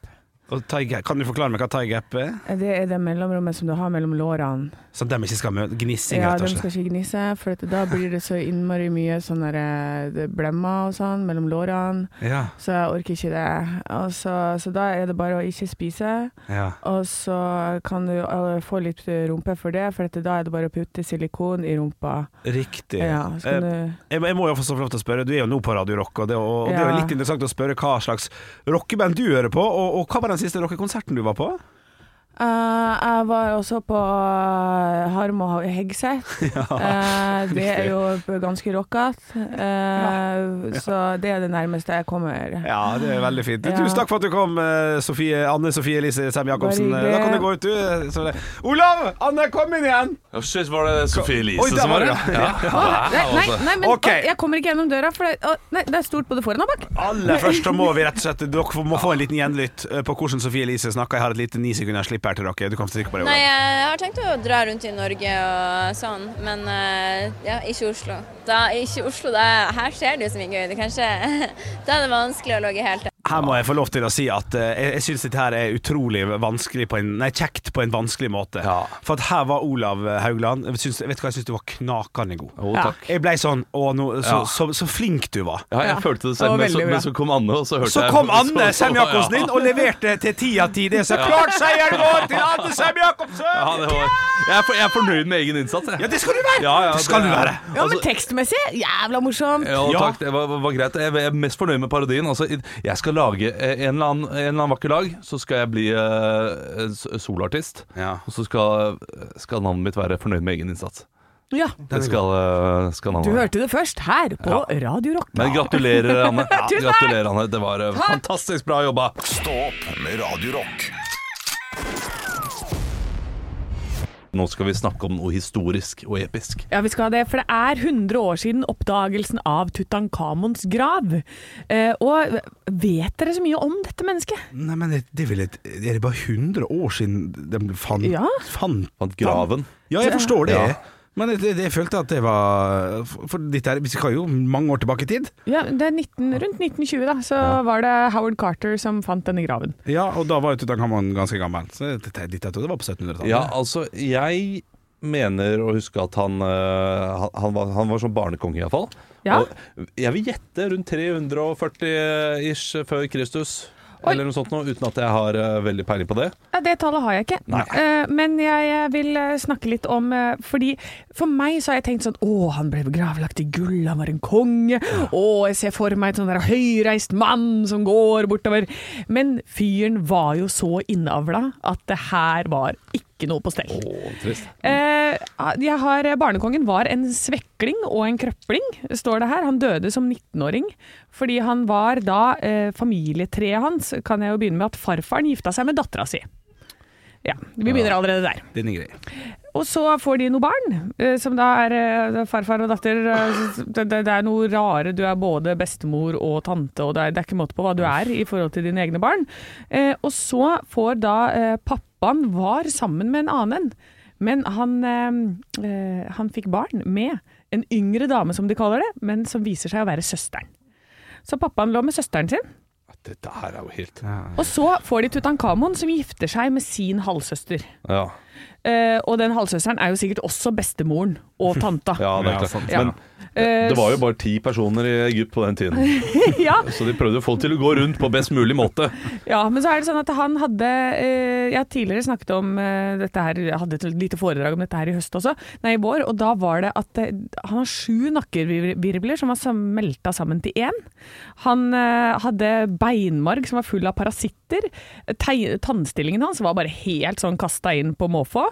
[SPEAKER 3] Kan du forklare meg hva tie gap er?
[SPEAKER 4] Det er det mellomrommet som du har mellom lårene.
[SPEAKER 3] Så de ikke skal møte gnissing,
[SPEAKER 4] Ja, de skal ikke gnisse, for da blir det så innmari mye sånne eh, blemmer og sånn mellom lårene.
[SPEAKER 3] Ja,
[SPEAKER 4] Så jeg orker ikke det. Så, så da er det bare å ikke spise.
[SPEAKER 3] ja.
[SPEAKER 4] Og så kan du eh, få litt rumpe for det, for da er det bare å putte silikon i rumpa.
[SPEAKER 3] Riktig.
[SPEAKER 4] Ja,
[SPEAKER 3] Eh,
[SPEAKER 4] du
[SPEAKER 3] Jeg, jeg må jo få lov til å spørre, du er jo nå på Radio Rock, og det, og, og det er jo litt interessant å spørre hva slags rockeband du hører på, og, og hva var den siste rockekonserten du var på?
[SPEAKER 4] Eh, jeg var også på uh, Harm og Hegseth. Eh, det er jo ganske rockete. Eh, Så det er det nærmeste jeg kommer.
[SPEAKER 3] Ja, det er veldig fint.
[SPEAKER 4] Ja.
[SPEAKER 3] Tusen takk for at du kom, eh, Sofie, Anne Sofie Elise Sem Jacobsen. Da kan du gå ut, du. Så det- Olav! Anne, kom inn igjen!
[SPEAKER 1] Oh, shit, var det Sofie Elise
[SPEAKER 3] Oi,
[SPEAKER 1] som
[SPEAKER 3] var det, ja.
[SPEAKER 1] Ja.
[SPEAKER 4] Nei, nei, nei men
[SPEAKER 3] okay.
[SPEAKER 4] å, jeg kommer ikke gjennom døra, for det, å, nei, det er stort både foran og bak.
[SPEAKER 3] Aller først så må vi rett og slett Dere må få en liten gjenlytt eh, på hvordan Sofie Elise snakker. Jeg har et lite ni sekunders slipp her til Rakke? Du kan få bare.
[SPEAKER 9] Nei, jeg har tenkt å dra rundt i Norge og sånn, men eh, ja, ikke Oslo. Da, ikke Oslo, da, her skjer det jo så mye gøy. Det kanskje, da er det vanskelig å logge helt av.
[SPEAKER 3] Her må jeg få lov til å si at uh, jeg, jeg syns dette her er utrolig vanskelig på en Nei, kjekt på en vanskelig måte.
[SPEAKER 1] Ja.
[SPEAKER 3] For at her var Olav Haugland jeg synes, Vet du hva, jeg syns du var knakende god.
[SPEAKER 4] Oh,
[SPEAKER 1] takk.
[SPEAKER 3] Jeg ble sånn Å, no, så,
[SPEAKER 1] Ja.
[SPEAKER 3] så, så, flink du var.
[SPEAKER 1] Ja, jeg
[SPEAKER 4] Ja.
[SPEAKER 1] følte det selv, men så, men så kom Anne, og så hørte
[SPEAKER 3] Så
[SPEAKER 1] jeg
[SPEAKER 3] kom Anne Sem Jacobsen inn og leverte til ti av ti. Det er så klart seieren går til Anne Sem Jacobsen!
[SPEAKER 1] Ja, det var, jeg, er for, jeg er fornøyd med egen innsats, jeg.
[SPEAKER 3] Ja, det skal du være!
[SPEAKER 1] Ja, ja,
[SPEAKER 3] det skal
[SPEAKER 1] det
[SPEAKER 3] du være.
[SPEAKER 4] Ja, men
[SPEAKER 1] Altså-
[SPEAKER 4] tekstmessig, jævla morsomt.
[SPEAKER 1] Ja,
[SPEAKER 3] Ja.
[SPEAKER 1] takk, det var, var greit. Jeg er mest fornøyd med parodien. Altså, jeg skal lage eh, en eller annen, en eller annen vakker dag, så skal jeg bli eh, soloartist.
[SPEAKER 3] Ja.
[SPEAKER 1] Og så skal, skal navnet mitt være fornøyd med egen innsats.
[SPEAKER 4] Ja,
[SPEAKER 1] Det skal, eh, skal navnet
[SPEAKER 4] Du
[SPEAKER 1] være.
[SPEAKER 4] hørte det først her på Radio Rock.
[SPEAKER 1] Men gratulerer, Anne. Ja,
[SPEAKER 4] Tusen takk.
[SPEAKER 1] gratulerer, Anne. Det var eh, fantastisk bra jobba.
[SPEAKER 2] Stå opp med Radio Rock.
[SPEAKER 1] Nå skal vi snakke om noe historisk og episk.
[SPEAKER 4] Ja, vi skal ha det, for det er 100 år siden oppdagelsen av Tutankhamons grav. Eh, og vet dere så mye om dette mennesket?
[SPEAKER 3] Nei, men det, det er vel et, Er det bare 100 år siden de fant,
[SPEAKER 4] Ja.
[SPEAKER 3] fant
[SPEAKER 1] Fant graven.
[SPEAKER 3] Ja, jeg forstår det.
[SPEAKER 1] Ja.
[SPEAKER 3] Men jeg, jeg følte at det var For dette er, Vi skal jo mange år tilbake i tid.
[SPEAKER 4] Ja, det er 19, Rundt 1920 da, så var det Howard Carter som fant denne graven.
[SPEAKER 3] Ja, og da var jo Tutankhamon ganske gammel. Så dette, dette, det var på 1700-tallet.
[SPEAKER 1] Ja, altså, jeg mener å huske at han, eh, han, han, var, han var som barnekonge, iallfall.
[SPEAKER 4] Ja.
[SPEAKER 1] Og jeg vil gjette rundt 340-ish før Kristus.
[SPEAKER 4] Oi.
[SPEAKER 1] Eller noe sånt noe, uten at jeg har uh, veldig peiling på det.
[SPEAKER 4] Ja, Det tallet har jeg ikke. Eh, men jeg, jeg vil eh, snakke litt om eh, Fordi For meg så har jeg tenkt sånn Å, han ble gravlagt i gull, han var en konge. Å, jeg ser for meg et sånn der høyreist mann som går bortover. Men fyren var jo så innavla at det her var ikke noe på stell.
[SPEAKER 1] Å, trist.
[SPEAKER 4] Eh, jeg har, barnekongen var en svekling og en krøpling, står det her. Han døde som 19-åring, fordi han var da eh, Familietreet hans kan jeg jo begynne med at farfaren gifta seg med dattera si. Ja, vi begynner allerede der.
[SPEAKER 3] Den er grei.
[SPEAKER 4] Og så får de noe barn, eh, som da er eh, farfar og datter. eh, Det, det, det er noe rare, du er både bestemor og tante, og det er, det er ikke måte på hva du er i forhold til dine egne barn. Eh, og så får da eh, pappaen var sammen med en annen. Men han, eh, eh, han fikk barn med en yngre dame, som de kaller det, men som viser seg å være søsteren. Så pappaen lå med søsteren sin,
[SPEAKER 1] Dette her er jo helt
[SPEAKER 4] og så får de Tutankhamon, som gifter seg med sin halvsøster.
[SPEAKER 1] Ja,
[SPEAKER 4] Eh, og den halvsøsteren er jo sikkert også bestemoren og tanta.
[SPEAKER 1] ja det er
[SPEAKER 3] Ja,
[SPEAKER 1] klart.
[SPEAKER 3] sant.
[SPEAKER 1] Men
[SPEAKER 4] Eh,
[SPEAKER 1] det var jo bare ti personer i Egypt på den tiden.
[SPEAKER 4] ja,
[SPEAKER 1] Så de prøvde å få det til å gå rundt på best mulig måte.
[SPEAKER 4] ja, men så er det sånn at han hadde eh, Jeg har tidligere snakket om eh, dette her, jeg hadde et lite foredrag om dette her i høst også, nei i vår, og da var det at eh, han har sju nakkevirvler som var smelta sammen til én. Han eh, hadde beinmarg som var full av parasitter. Tannstillingen hans var bare helt sånn kasta inn på måfå.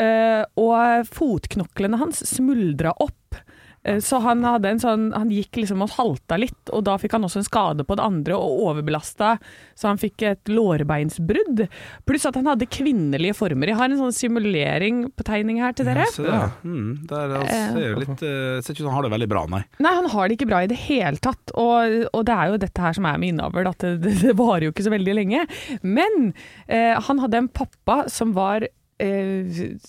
[SPEAKER 4] Eh, og fotknoklene hans smuldra opp. Eh, Så han, sånn, han gikk liksom og halta litt, og da fikk han også en skade på det andre og overbelasta, så han fikk et lårbeinsbrudd. Pluss at han hadde kvinnelige former. Jeg har en sånn simulering på tegning her til dere.
[SPEAKER 3] Ja, se der. Mm, der altså, litt, eh, ser ikke ut som han har det veldig bra, nei.
[SPEAKER 4] Nei, han har det ikke bra i det hele tatt. Og, og det er jo dette her som er med innavl, at det, det, det varer jo ikke så veldig lenge. Men eh, han hadde en pappa som var eh,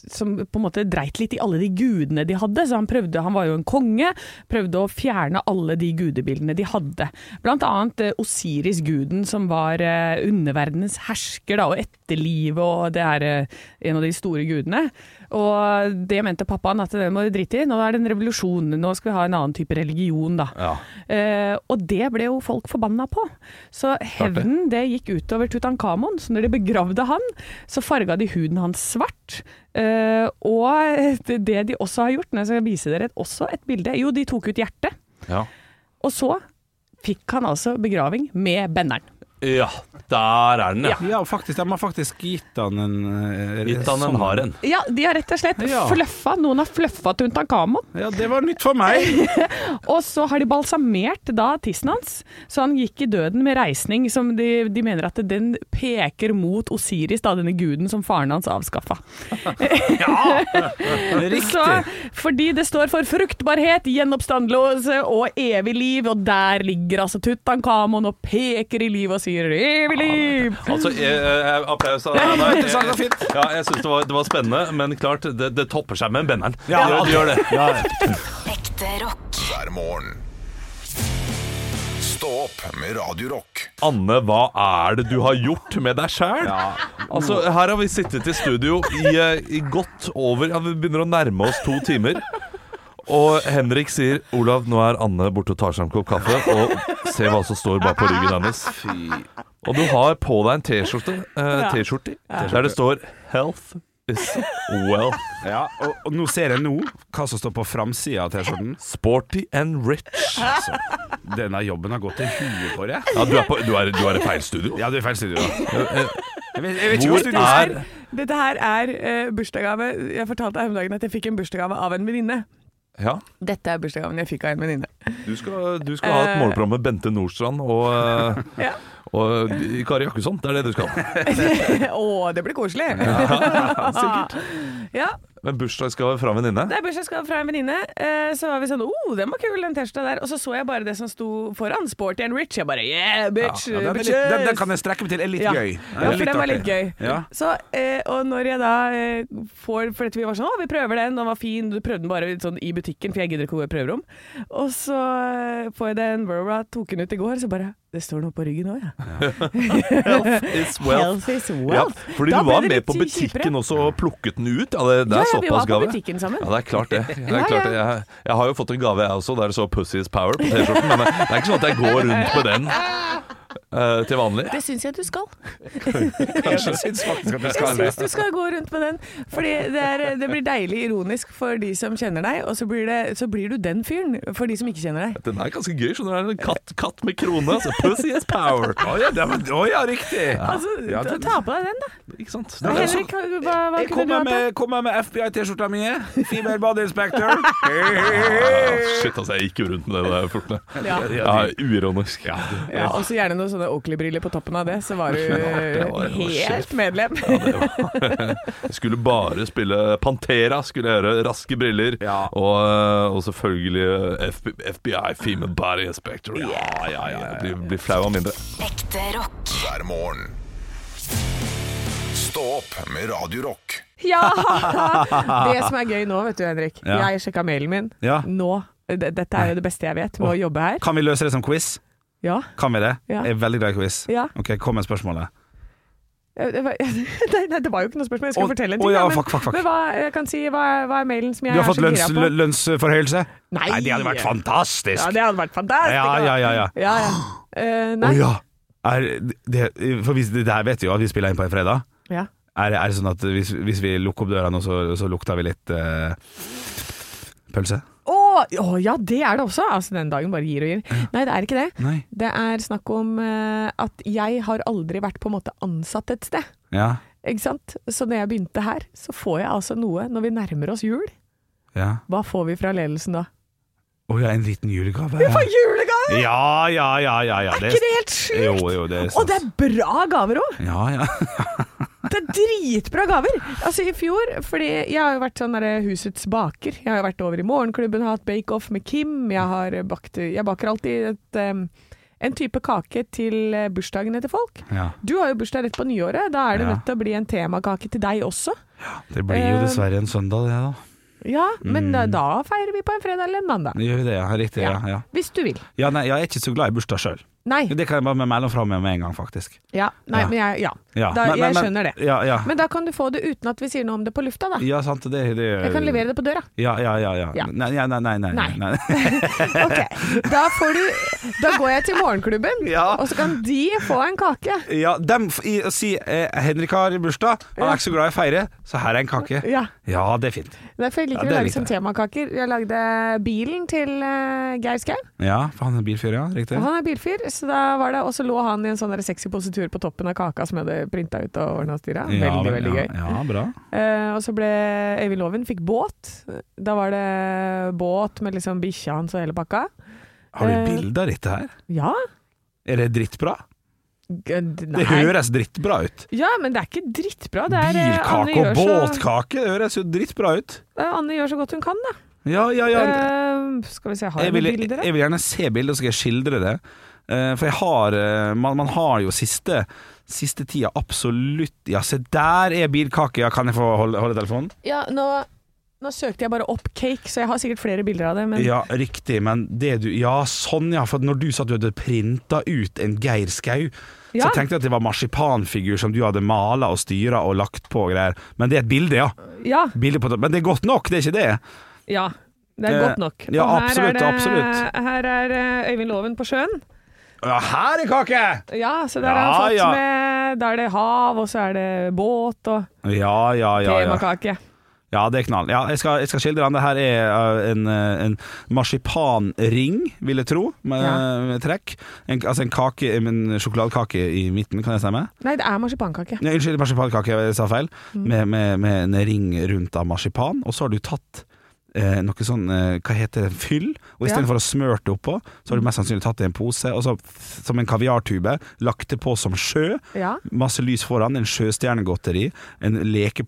[SPEAKER 4] som på en måte dreit litt i alle de gudene de hadde. Så han prøvde, han var jo en konge, prøvde å fjerne alle de gudebildene de hadde. Blant annet eh, Osiris-guden som var eh, underverdenens hersker da, og etterlivet, og det er eh, en av de store gudene. Og det mente pappaen at det må du drite i, nå er det en revolusjon, nå skal vi ha en annen type religion da.
[SPEAKER 1] Ja.
[SPEAKER 4] Eh, og det ble jo folk forbanna på. Så hevnen det gikk utover Tutankhamon. Så når de begravde han, så farga de huden hans svart. Eh, og det de også har gjort, når jeg skal vise dere et, også et bilde Jo, de tok ut hjertet.
[SPEAKER 1] Ja.
[SPEAKER 4] Og så fikk han altså begraving med benneren.
[SPEAKER 1] Ja, der er den, ja.
[SPEAKER 3] Ja, faktisk, de har faktisk gitt han en eh,
[SPEAKER 1] Gitt han en
[SPEAKER 3] sånn-
[SPEAKER 1] hard.
[SPEAKER 4] Ja, de har rett og slett
[SPEAKER 3] Ja.
[SPEAKER 4] fluffa. Noen har fluffa Tuntankamon
[SPEAKER 3] Ja, det var nytt for meg!
[SPEAKER 4] Og så har de balsamert da tissen hans, så han gikk i døden med reisning, som de, de mener at den peker mot Osiris, da denne guden som faren hans avskaffa.
[SPEAKER 3] Riktig.
[SPEAKER 4] Så, fordi det står for fruktbarhet, gjenoppstandelse og evig liv, og der ligger altså Tutankhamon og peker i livet og sier blir evig liv.
[SPEAKER 1] Altså, jeg, jeg, applaus. av deg.
[SPEAKER 3] interessant og fint.
[SPEAKER 1] Ja, jeg syns det, var- det var spennende, men klart, det, det topper seg med benneren.
[SPEAKER 3] Ja,
[SPEAKER 1] det, det gjør det.
[SPEAKER 3] Ja,
[SPEAKER 5] Ekte rock.
[SPEAKER 2] hver morgen. Stå opp med Radio Rock.
[SPEAKER 1] Anne, hva er det du har gjort med deg sjæl? Altså, her har vi sittet i studio i, eh, i godt over ja, Vi begynner å nærme oss to timer. Og Henrik sier Olav, nå er Anne borte og tar seg en kopp kaffe, og se hva som står bak på ryggen hennes. Og du har på deg en T-skjorte eh, T-skjorte der det står 'Health is wealth'.
[SPEAKER 3] ja. Og, og nå ser jeg nå hva som står på framsida av T-skjorten.
[SPEAKER 1] Sporty and rich.
[SPEAKER 3] Altså, denne jobben har gått til huet for deg.
[SPEAKER 1] Ja, du er, på, du er, du er i feil studio.
[SPEAKER 3] Ja, du er feil studio. Ja. Jeg vet, jeg vet ikke
[SPEAKER 1] hvor
[SPEAKER 3] studio
[SPEAKER 1] er
[SPEAKER 4] Dette her er uh, bursdagsgave. Jeg fortalte her om dagen at jeg fikk en bursdagsgave av en venninne.
[SPEAKER 1] Ja,
[SPEAKER 4] Dette er bursdagsgaven jeg fikk av en venninne.
[SPEAKER 1] du skal, du skal ha et målprogram med Bente Nordstrand og, eh,
[SPEAKER 4] Ja.
[SPEAKER 1] og Kari Jakkesson. Det er det du skal.
[SPEAKER 4] Å, det blir koselig!
[SPEAKER 1] Ja, Sikkert.
[SPEAKER 4] Ja,
[SPEAKER 1] Men bursdagsgave fra venninne?
[SPEAKER 4] Det er bursdagsgave fra en venninne. Eh, så var vi sånn oh, den var kul, den T-skjorta der. Og så så jeg bare det som sto foran. Sporty and rich. Jeg bare yeah, bitch!
[SPEAKER 3] Ja, den, er litt, den, den kan jeg strekke meg til. Er litt
[SPEAKER 4] Ja.
[SPEAKER 3] gøy.
[SPEAKER 4] Ja, for den var litt gøy.
[SPEAKER 3] Ja.
[SPEAKER 4] Så, eh, og når jeg da eh, får For vi var sånn Å, vi prøver den, den var fin. Du prøvde den bare sånn i butikken, for jeg gidder ikke å gå i prøverom. Og så får jeg den tok den ut i går, så bare Det står noe på ryggen òg, ja.
[SPEAKER 1] Health is wealth.
[SPEAKER 4] Health is
[SPEAKER 1] Ja, fordi
[SPEAKER 4] Da
[SPEAKER 1] du var med på
[SPEAKER 4] kjipere.
[SPEAKER 1] butikken også og plukket den ut? Ja, det, det er
[SPEAKER 4] Ja, ja, vi var på
[SPEAKER 1] gave.
[SPEAKER 4] butikken sammen.
[SPEAKER 1] Ja, det er klart det. det, er klart det. Jeg, jeg har jo fått en gave, jeg også, der det står 'Pussy is power' på T-skjorten. Men det er ikke sånn at jeg går rundt med den eh, til vanlig.
[SPEAKER 4] Det syns jeg du skal.
[SPEAKER 3] Jeg syns faktisk at du skal
[SPEAKER 4] Jeg syns du skal gå rundt med den. Fordi det, er, det blir deilig ironisk for de som kjenner deg, og så blir, det, så blir du den fyren for de som ikke kjenner deg.
[SPEAKER 1] Den er ganske gøy. skjønner du. Det er En katt, katt med krone. Altså, 'Pussy is power'.
[SPEAKER 3] Å ja, oh, ja, riktig.
[SPEAKER 4] Altså,
[SPEAKER 3] Ja,
[SPEAKER 4] ta-
[SPEAKER 3] det-
[SPEAKER 4] ta på deg den, da.
[SPEAKER 1] Ikke sant?
[SPEAKER 3] Er
[SPEAKER 4] Henrik, hva, hva
[SPEAKER 3] Jeg
[SPEAKER 4] kunne du
[SPEAKER 3] kommer
[SPEAKER 4] hatt? da?
[SPEAKER 3] med, kommer med FBI-T-skjorta mi. Female body inspector.
[SPEAKER 1] Ah, shit, altså, jeg gikk jo rundt med det der fortene.
[SPEAKER 4] Ja.
[SPEAKER 1] Ja, uironisk. Ja,
[SPEAKER 4] Ja, og så gjerne noe sånne Oakley-briller på toppen av det, så var du helt medlem.
[SPEAKER 1] Jeg skulle bare spille Pantera, skulle jeg gjøre. Raske briller.
[SPEAKER 3] Ja.
[SPEAKER 1] Og, eh, og selvfølgelig FB, FBI, Female Body Inspector. Ja, ja, ja. Blir, blir flau av mindre.
[SPEAKER 5] Ekte rock.
[SPEAKER 2] hver morgen. Stå opp med Radio Rock.
[SPEAKER 4] Ja! Det som er gøy nå, vet du, Henrik.
[SPEAKER 3] Ja.
[SPEAKER 4] Jeg sjekka mailen min.
[SPEAKER 3] Ja.
[SPEAKER 4] Nå. Dette er jo det beste jeg vet med å jobbe her.
[SPEAKER 3] Kan vi løse det som quiz?
[SPEAKER 4] Ja.
[SPEAKER 3] Kan vi det?
[SPEAKER 4] Ja.
[SPEAKER 3] Jeg er veldig glad i quiz.
[SPEAKER 4] Ja.
[SPEAKER 3] Ok, Kom med spørsmålet.
[SPEAKER 4] Det var, nei, nei, det var jo ikke noe spørsmål. Jeg skulle
[SPEAKER 3] Å,
[SPEAKER 4] fortelle en
[SPEAKER 3] å
[SPEAKER 4] ting.
[SPEAKER 3] ja,
[SPEAKER 4] men,
[SPEAKER 3] fuck, fuck, fuck.
[SPEAKER 4] men hva, jeg kan si, hva, er- hva er mailen som jeg
[SPEAKER 3] Du har fått lønns, lø- lønnsforhøyelse?
[SPEAKER 4] Nei.
[SPEAKER 3] det hadde vært fantastisk!
[SPEAKER 4] Ja, det hadde vært fantastisk.
[SPEAKER 3] Ja, ja, ja, ja.
[SPEAKER 4] ja, ja. Eh,
[SPEAKER 3] Å
[SPEAKER 4] nei.
[SPEAKER 3] ja. Er det, for hvis, det her vet vi jo at vi spiller inn på en fredag.
[SPEAKER 4] Ja.
[SPEAKER 3] Er, det- er det sånn at hvis, hvis vi lukker opp døra nå, så, så lukter vi litt eh, pølse?
[SPEAKER 4] Å, ja, det er det også! Altså, den dagen bare gir og gir. Nei, det er ikke det.
[SPEAKER 3] Nei.
[SPEAKER 4] Det er snakk om uh, at jeg har aldri vært på en måte ansatt et sted.
[SPEAKER 3] Ja.
[SPEAKER 4] Ikke sant? Så når jeg begynte her, så får jeg altså noe når vi nærmer oss jul.
[SPEAKER 3] ja.
[SPEAKER 4] Hva får vi fra ledelsen da?
[SPEAKER 3] Å ja, en liten julegave.
[SPEAKER 4] Vi får julegave!
[SPEAKER 3] Ja, ja, ja, ja, ja.
[SPEAKER 4] Er ikke det helt sjukt?
[SPEAKER 3] Jo, jo, det er
[SPEAKER 4] Og det er bra gaver òg!
[SPEAKER 3] Ja, ja.
[SPEAKER 4] Det er dritbra gaver! Altså I fjor, fordi jeg har jo vært sånn derre husets baker. Jeg har jo vært over i morgenklubben, hatt bake-off med Kim. Jeg har bakt Jeg baker alltid et, um, en type kake til eh, bursdagene til folk.
[SPEAKER 3] ja.
[SPEAKER 4] Du har jo bursdag rett på nyåret. Da er det
[SPEAKER 3] Ja.
[SPEAKER 4] nødt til å bli en temakake til deg også.
[SPEAKER 3] Det blir jo
[SPEAKER 4] Eh,
[SPEAKER 3] dessverre en søndag, det, da.
[SPEAKER 4] Ja, men
[SPEAKER 3] Mm.
[SPEAKER 4] da, da feirer vi på en fredag eller en mandag.
[SPEAKER 3] Gjør vi det, ja. Riktig, ja. ja.
[SPEAKER 4] Hvis du vil.
[SPEAKER 3] ja nei, jeg er ikke så glad i bursdag sjøl.
[SPEAKER 4] Nei.
[SPEAKER 3] Det kan jeg bare melde fra med med en gang, faktisk.
[SPEAKER 4] Ja, nei,
[SPEAKER 3] Ja.
[SPEAKER 4] men jeg, ja.
[SPEAKER 3] Ja.
[SPEAKER 4] Da,
[SPEAKER 3] men- men-
[SPEAKER 4] jeg skjønner det.
[SPEAKER 3] Ja, ja.
[SPEAKER 4] Men da kan du få det uten at vi sier noe om det på lufta, da.
[SPEAKER 3] ja, sant. Det, det
[SPEAKER 4] Jeg kan levere det på døra.
[SPEAKER 3] Ja, ja, ja. ja.
[SPEAKER 4] Ja.
[SPEAKER 3] Nei, nei, nei, nei,
[SPEAKER 4] Nei. Ok, da får du Da går jeg til morgenklubben,
[SPEAKER 3] Ja.
[SPEAKER 4] og så kan de få en kake.
[SPEAKER 3] Ja, dem sier i, si eh, Henrik har bursdag, han er ikke så glad i å feire, så her er en kake.
[SPEAKER 4] Ja.
[SPEAKER 3] Ja, det er fint.
[SPEAKER 4] Derfor jeg liker å lage
[SPEAKER 3] som
[SPEAKER 4] sånn temakaker. Jeg lagde bilen til uh, Geir Skau.
[SPEAKER 3] Ja, for han er bilfyr, ja. Riktig.
[SPEAKER 4] Og Han er bilfyr, så da var det Og så lå han i en sånn der sexy positur på toppen av kaka som jeg hadde printa ut og ordna og styra. Veldig,
[SPEAKER 3] ja,
[SPEAKER 4] veldig
[SPEAKER 3] ja,
[SPEAKER 4] gøy.
[SPEAKER 3] Ja, bra.
[SPEAKER 4] Eh, og så ble Øyvind Loven fikk båt. Da var det båt med liksom bikkja hans og hele pakka.
[SPEAKER 3] Har du
[SPEAKER 4] Eh,
[SPEAKER 3] bilde av dette her?
[SPEAKER 4] Ja.
[SPEAKER 3] Er det drittbra?
[SPEAKER 4] Nei.
[SPEAKER 3] Det høres drittbra ut.
[SPEAKER 4] Ja, men det er ikke drittbra. Det er, eh,
[SPEAKER 3] Bilkake og
[SPEAKER 4] så-
[SPEAKER 3] båtkake, det høres jo drittbra ut.
[SPEAKER 4] Anne gjør så godt hun kan, da.
[SPEAKER 3] Ja, ja, ja.
[SPEAKER 4] Uh, skal vi se, har
[SPEAKER 3] Jeg
[SPEAKER 4] jeg
[SPEAKER 3] vil,
[SPEAKER 4] bilder?
[SPEAKER 3] jeg vil gjerne se bildet, så skal jeg skildre det. Eh, For jeg har eh, man, man har jo siste Siste tida absolutt Ja, se der er bilkake. Ja, kan jeg få holde, holde telefonen?
[SPEAKER 4] Ja, nå, nå søkte jeg bare opp cake, så jeg har sikkert flere bilder av det. Men
[SPEAKER 3] Ja, riktig, men det du Ja, sånn ja. For når du sa at du hadde printa ut en Geir Skau,
[SPEAKER 4] Ja.
[SPEAKER 3] så tenkte jeg at det var marsipanfigur som du hadde mala og styra og lagt på og greier. Men det er et bilde, ja.
[SPEAKER 4] ja,
[SPEAKER 3] Bilde på, men det er godt nok, det er ikke det?
[SPEAKER 4] ja. Det er
[SPEAKER 3] Eh,
[SPEAKER 4] godt nok.
[SPEAKER 3] ja,
[SPEAKER 4] Og her
[SPEAKER 3] absolutt,
[SPEAKER 4] er det,
[SPEAKER 3] absolutt.
[SPEAKER 4] Her er eh, Øyvind Loven på sjøen.
[SPEAKER 3] Ja, her er kake!
[SPEAKER 4] Ja, så der har han fått
[SPEAKER 3] ja.
[SPEAKER 4] med Da er det hav, og så er det båt og
[SPEAKER 3] Ja, ja, ja. ja.
[SPEAKER 4] temakake.
[SPEAKER 3] Ja, det er knall. Ja, jeg, skal, jeg skal skildre den. Det her er uh, en, uh, en marsipanring, vil jeg tro, med, med trekk. En, altså en kake, en sjokoladekake i midten, kan jeg stemme?
[SPEAKER 4] Nei, det er marsipankake.
[SPEAKER 3] Ja, unnskyld, marsipankake, jeg sa feil.
[SPEAKER 4] Mm.
[SPEAKER 3] Med, med, med en ring rundt av marsipan. Og så har du tatt eh, noe sånn eh, Hva heter det? Fyll. Og
[SPEAKER 4] Ja.
[SPEAKER 3] istedenfor å smøre det oppå, så har du mest sannsynlig tatt det i en pose, og så som en kaviartube lagt det på som sjø.
[SPEAKER 4] Ja.
[SPEAKER 3] Masse lys foran, en sjøstjernegodteri, en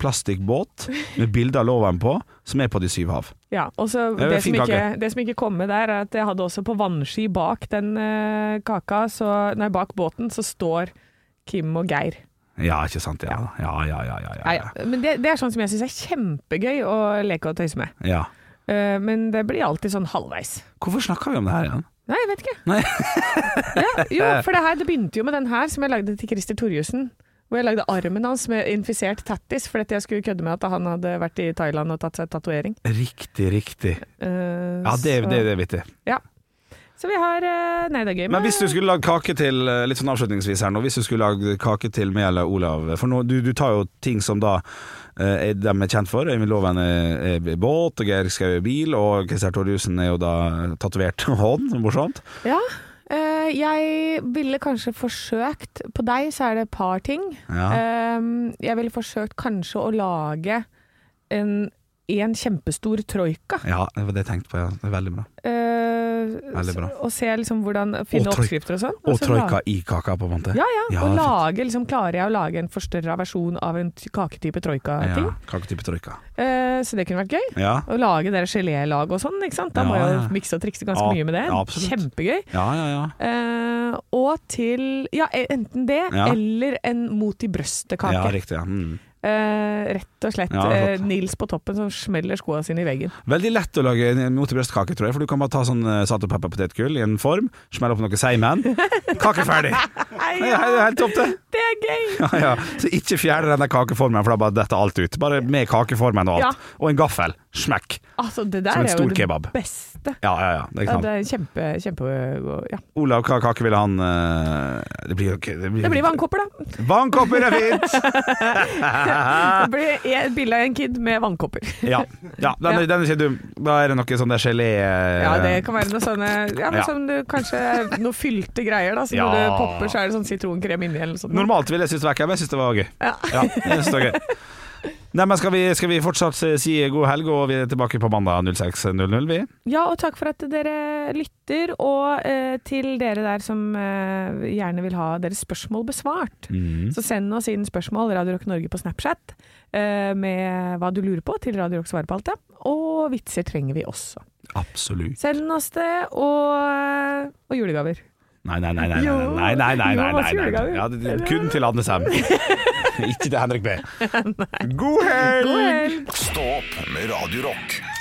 [SPEAKER 3] lekeplastikkbåt med bilde av loven på, som er på de syv hav.
[SPEAKER 4] Ja, og så
[SPEAKER 3] det
[SPEAKER 4] det, som ikke, det som ikke kom med der, er at jeg hadde også på vannski bak den eh, kaka, så, nei, bak båten, så står Kim og Geir.
[SPEAKER 3] Ja, ikke sant? Ja, ja, ja. ja, ja,
[SPEAKER 4] Ja,
[SPEAKER 3] ja,
[SPEAKER 4] ja. Men det, det er sånn som jeg syns er kjempegøy å leke og tøyse med.
[SPEAKER 3] ja.
[SPEAKER 4] Eh, men det blir alltid sånn halvveis.
[SPEAKER 3] Hvorfor snakker vi om det her igjen?
[SPEAKER 4] Nei, jeg vet ikke. Ja, jo, for det her det begynte jo med den her som jeg lagde til Christer Torjussen. Hvor jeg lagde armen hans med infisert tattis, fordi jeg skulle kødde med at han hadde vært i Thailand og tatt seg tatovering.
[SPEAKER 3] Riktig, riktig.
[SPEAKER 4] Uh,
[SPEAKER 3] Ja, det,
[SPEAKER 4] så-
[SPEAKER 3] det, det vet jeg.
[SPEAKER 4] Ja. Så vi har eh, Nei, det er gøy.
[SPEAKER 3] Men hvis du skulle lagd kake til Litt sånn avslutningsvis her nå Hvis du skulle lagd kake til meg eller Olav For nå, du, du tar jo ting som da eh, er er kjent for Øyvind Loven er, båt Og Geir Skau er bil Og Christer Thorjussen er jo da Tatovert hånd Morsomt
[SPEAKER 4] Ja. eh, jeg ville kanskje forsøkt På deg så er det et par ting.
[SPEAKER 3] Ja.
[SPEAKER 4] Eh, jeg ville forsøkt kanskje å lage en, en kjempestor troika.
[SPEAKER 3] Ja, det var det jeg tenkte på ja. Det er veldig bra
[SPEAKER 4] Eh,
[SPEAKER 3] Veldig bra.
[SPEAKER 4] Og se liksom hvordan Finne
[SPEAKER 3] Og
[SPEAKER 4] oppskrifter og sånn.
[SPEAKER 3] Og
[SPEAKER 4] og
[SPEAKER 3] troika i kaka på en måte
[SPEAKER 4] Ja, ja.
[SPEAKER 3] Ja,
[SPEAKER 4] og lage, liksom, klarer jeg å lage en forstørra versjon av en kaketype troika-ting.
[SPEAKER 3] Ja, kaketype troika
[SPEAKER 4] Eh, så det kunne vært gøy.
[SPEAKER 3] Ja,
[SPEAKER 4] Å lage det gelélag og sånn, ikke sant. Da må jeg jo mikse og trikse ganske mye med det.
[SPEAKER 3] ja.
[SPEAKER 4] Kjempegøy.
[SPEAKER 3] ja, ja, ja.
[SPEAKER 4] Eh, og til Ja, e- enten det, eller en mot i brøstet-kake.
[SPEAKER 3] ja riktig ja. mm.
[SPEAKER 4] Eh, rett og slett
[SPEAKER 3] Ja,
[SPEAKER 4] eh. Nils på toppen som smeller skoa sine i veggen.
[SPEAKER 3] Veldig lett å lage en mot tror jeg. For du kan bare ta sånn uh, salt og pepper potetgull i en form, smelle opp noe seimen, kake ferdig. Det er helt topp, det.
[SPEAKER 4] Det er gøy!
[SPEAKER 3] Ja, ja. Så ikke fjerne den der kakeformen, for da bare detter alt ut. Bare med kakeformen og alt.
[SPEAKER 4] Ja.
[SPEAKER 3] Og en gaffel. Smekk.
[SPEAKER 4] Altså, det der er jo det
[SPEAKER 3] kebab.
[SPEAKER 4] beste.
[SPEAKER 3] Ja, ja, ja. Det
[SPEAKER 4] det er kjempe, kjempe ja.
[SPEAKER 3] Olav, hva kake ville han eh, Det blir jo ikke
[SPEAKER 4] Det blir vannkopper, da.
[SPEAKER 3] Vannkopper er fint!
[SPEAKER 4] Det blir et bilde av en kid med vannkopper.
[SPEAKER 3] ja. ja den, den er ikke dum. Da er det noe sånn der gelé eh,
[SPEAKER 4] Ja, det kan være noe sånne ja, men
[SPEAKER 3] Ja.
[SPEAKER 4] sånn du, Kanskje noe fylte greier, da. Så når det popper, så er det sånn sitronkrem inni eller noe sånt.
[SPEAKER 3] Normalt ville jeg synes det var gøy, men jeg syns det var gøy.
[SPEAKER 4] Ja.
[SPEAKER 3] Ja, jeg synes det var gøy. Nei, men skal vi, skal vi fortsatt si god helg, og vi er tilbake på mandag 06.00, vi?
[SPEAKER 4] Ja, og takk for at dere lytter, og eh, til dere der som eh, gjerne vil ha deres spørsmål besvart.
[SPEAKER 3] Mm.
[SPEAKER 4] Så send oss inn spørsmål, Radio Rock Norge på Snapchat, eh, med hva du lurer på, til Radio Rock svarer på alt det. Og vitser trenger vi også.
[SPEAKER 3] Absolutt.
[SPEAKER 4] Send oss det, og, og julegaver.
[SPEAKER 3] Nei, nei, nei, nei, nei, nei, nei, nei, nei, nei, nei. Ja, det, det, kun til Anne Sem. Ikke til Henrik B. God helg!
[SPEAKER 4] God helg!
[SPEAKER 2] Stå opp med Radio Rock.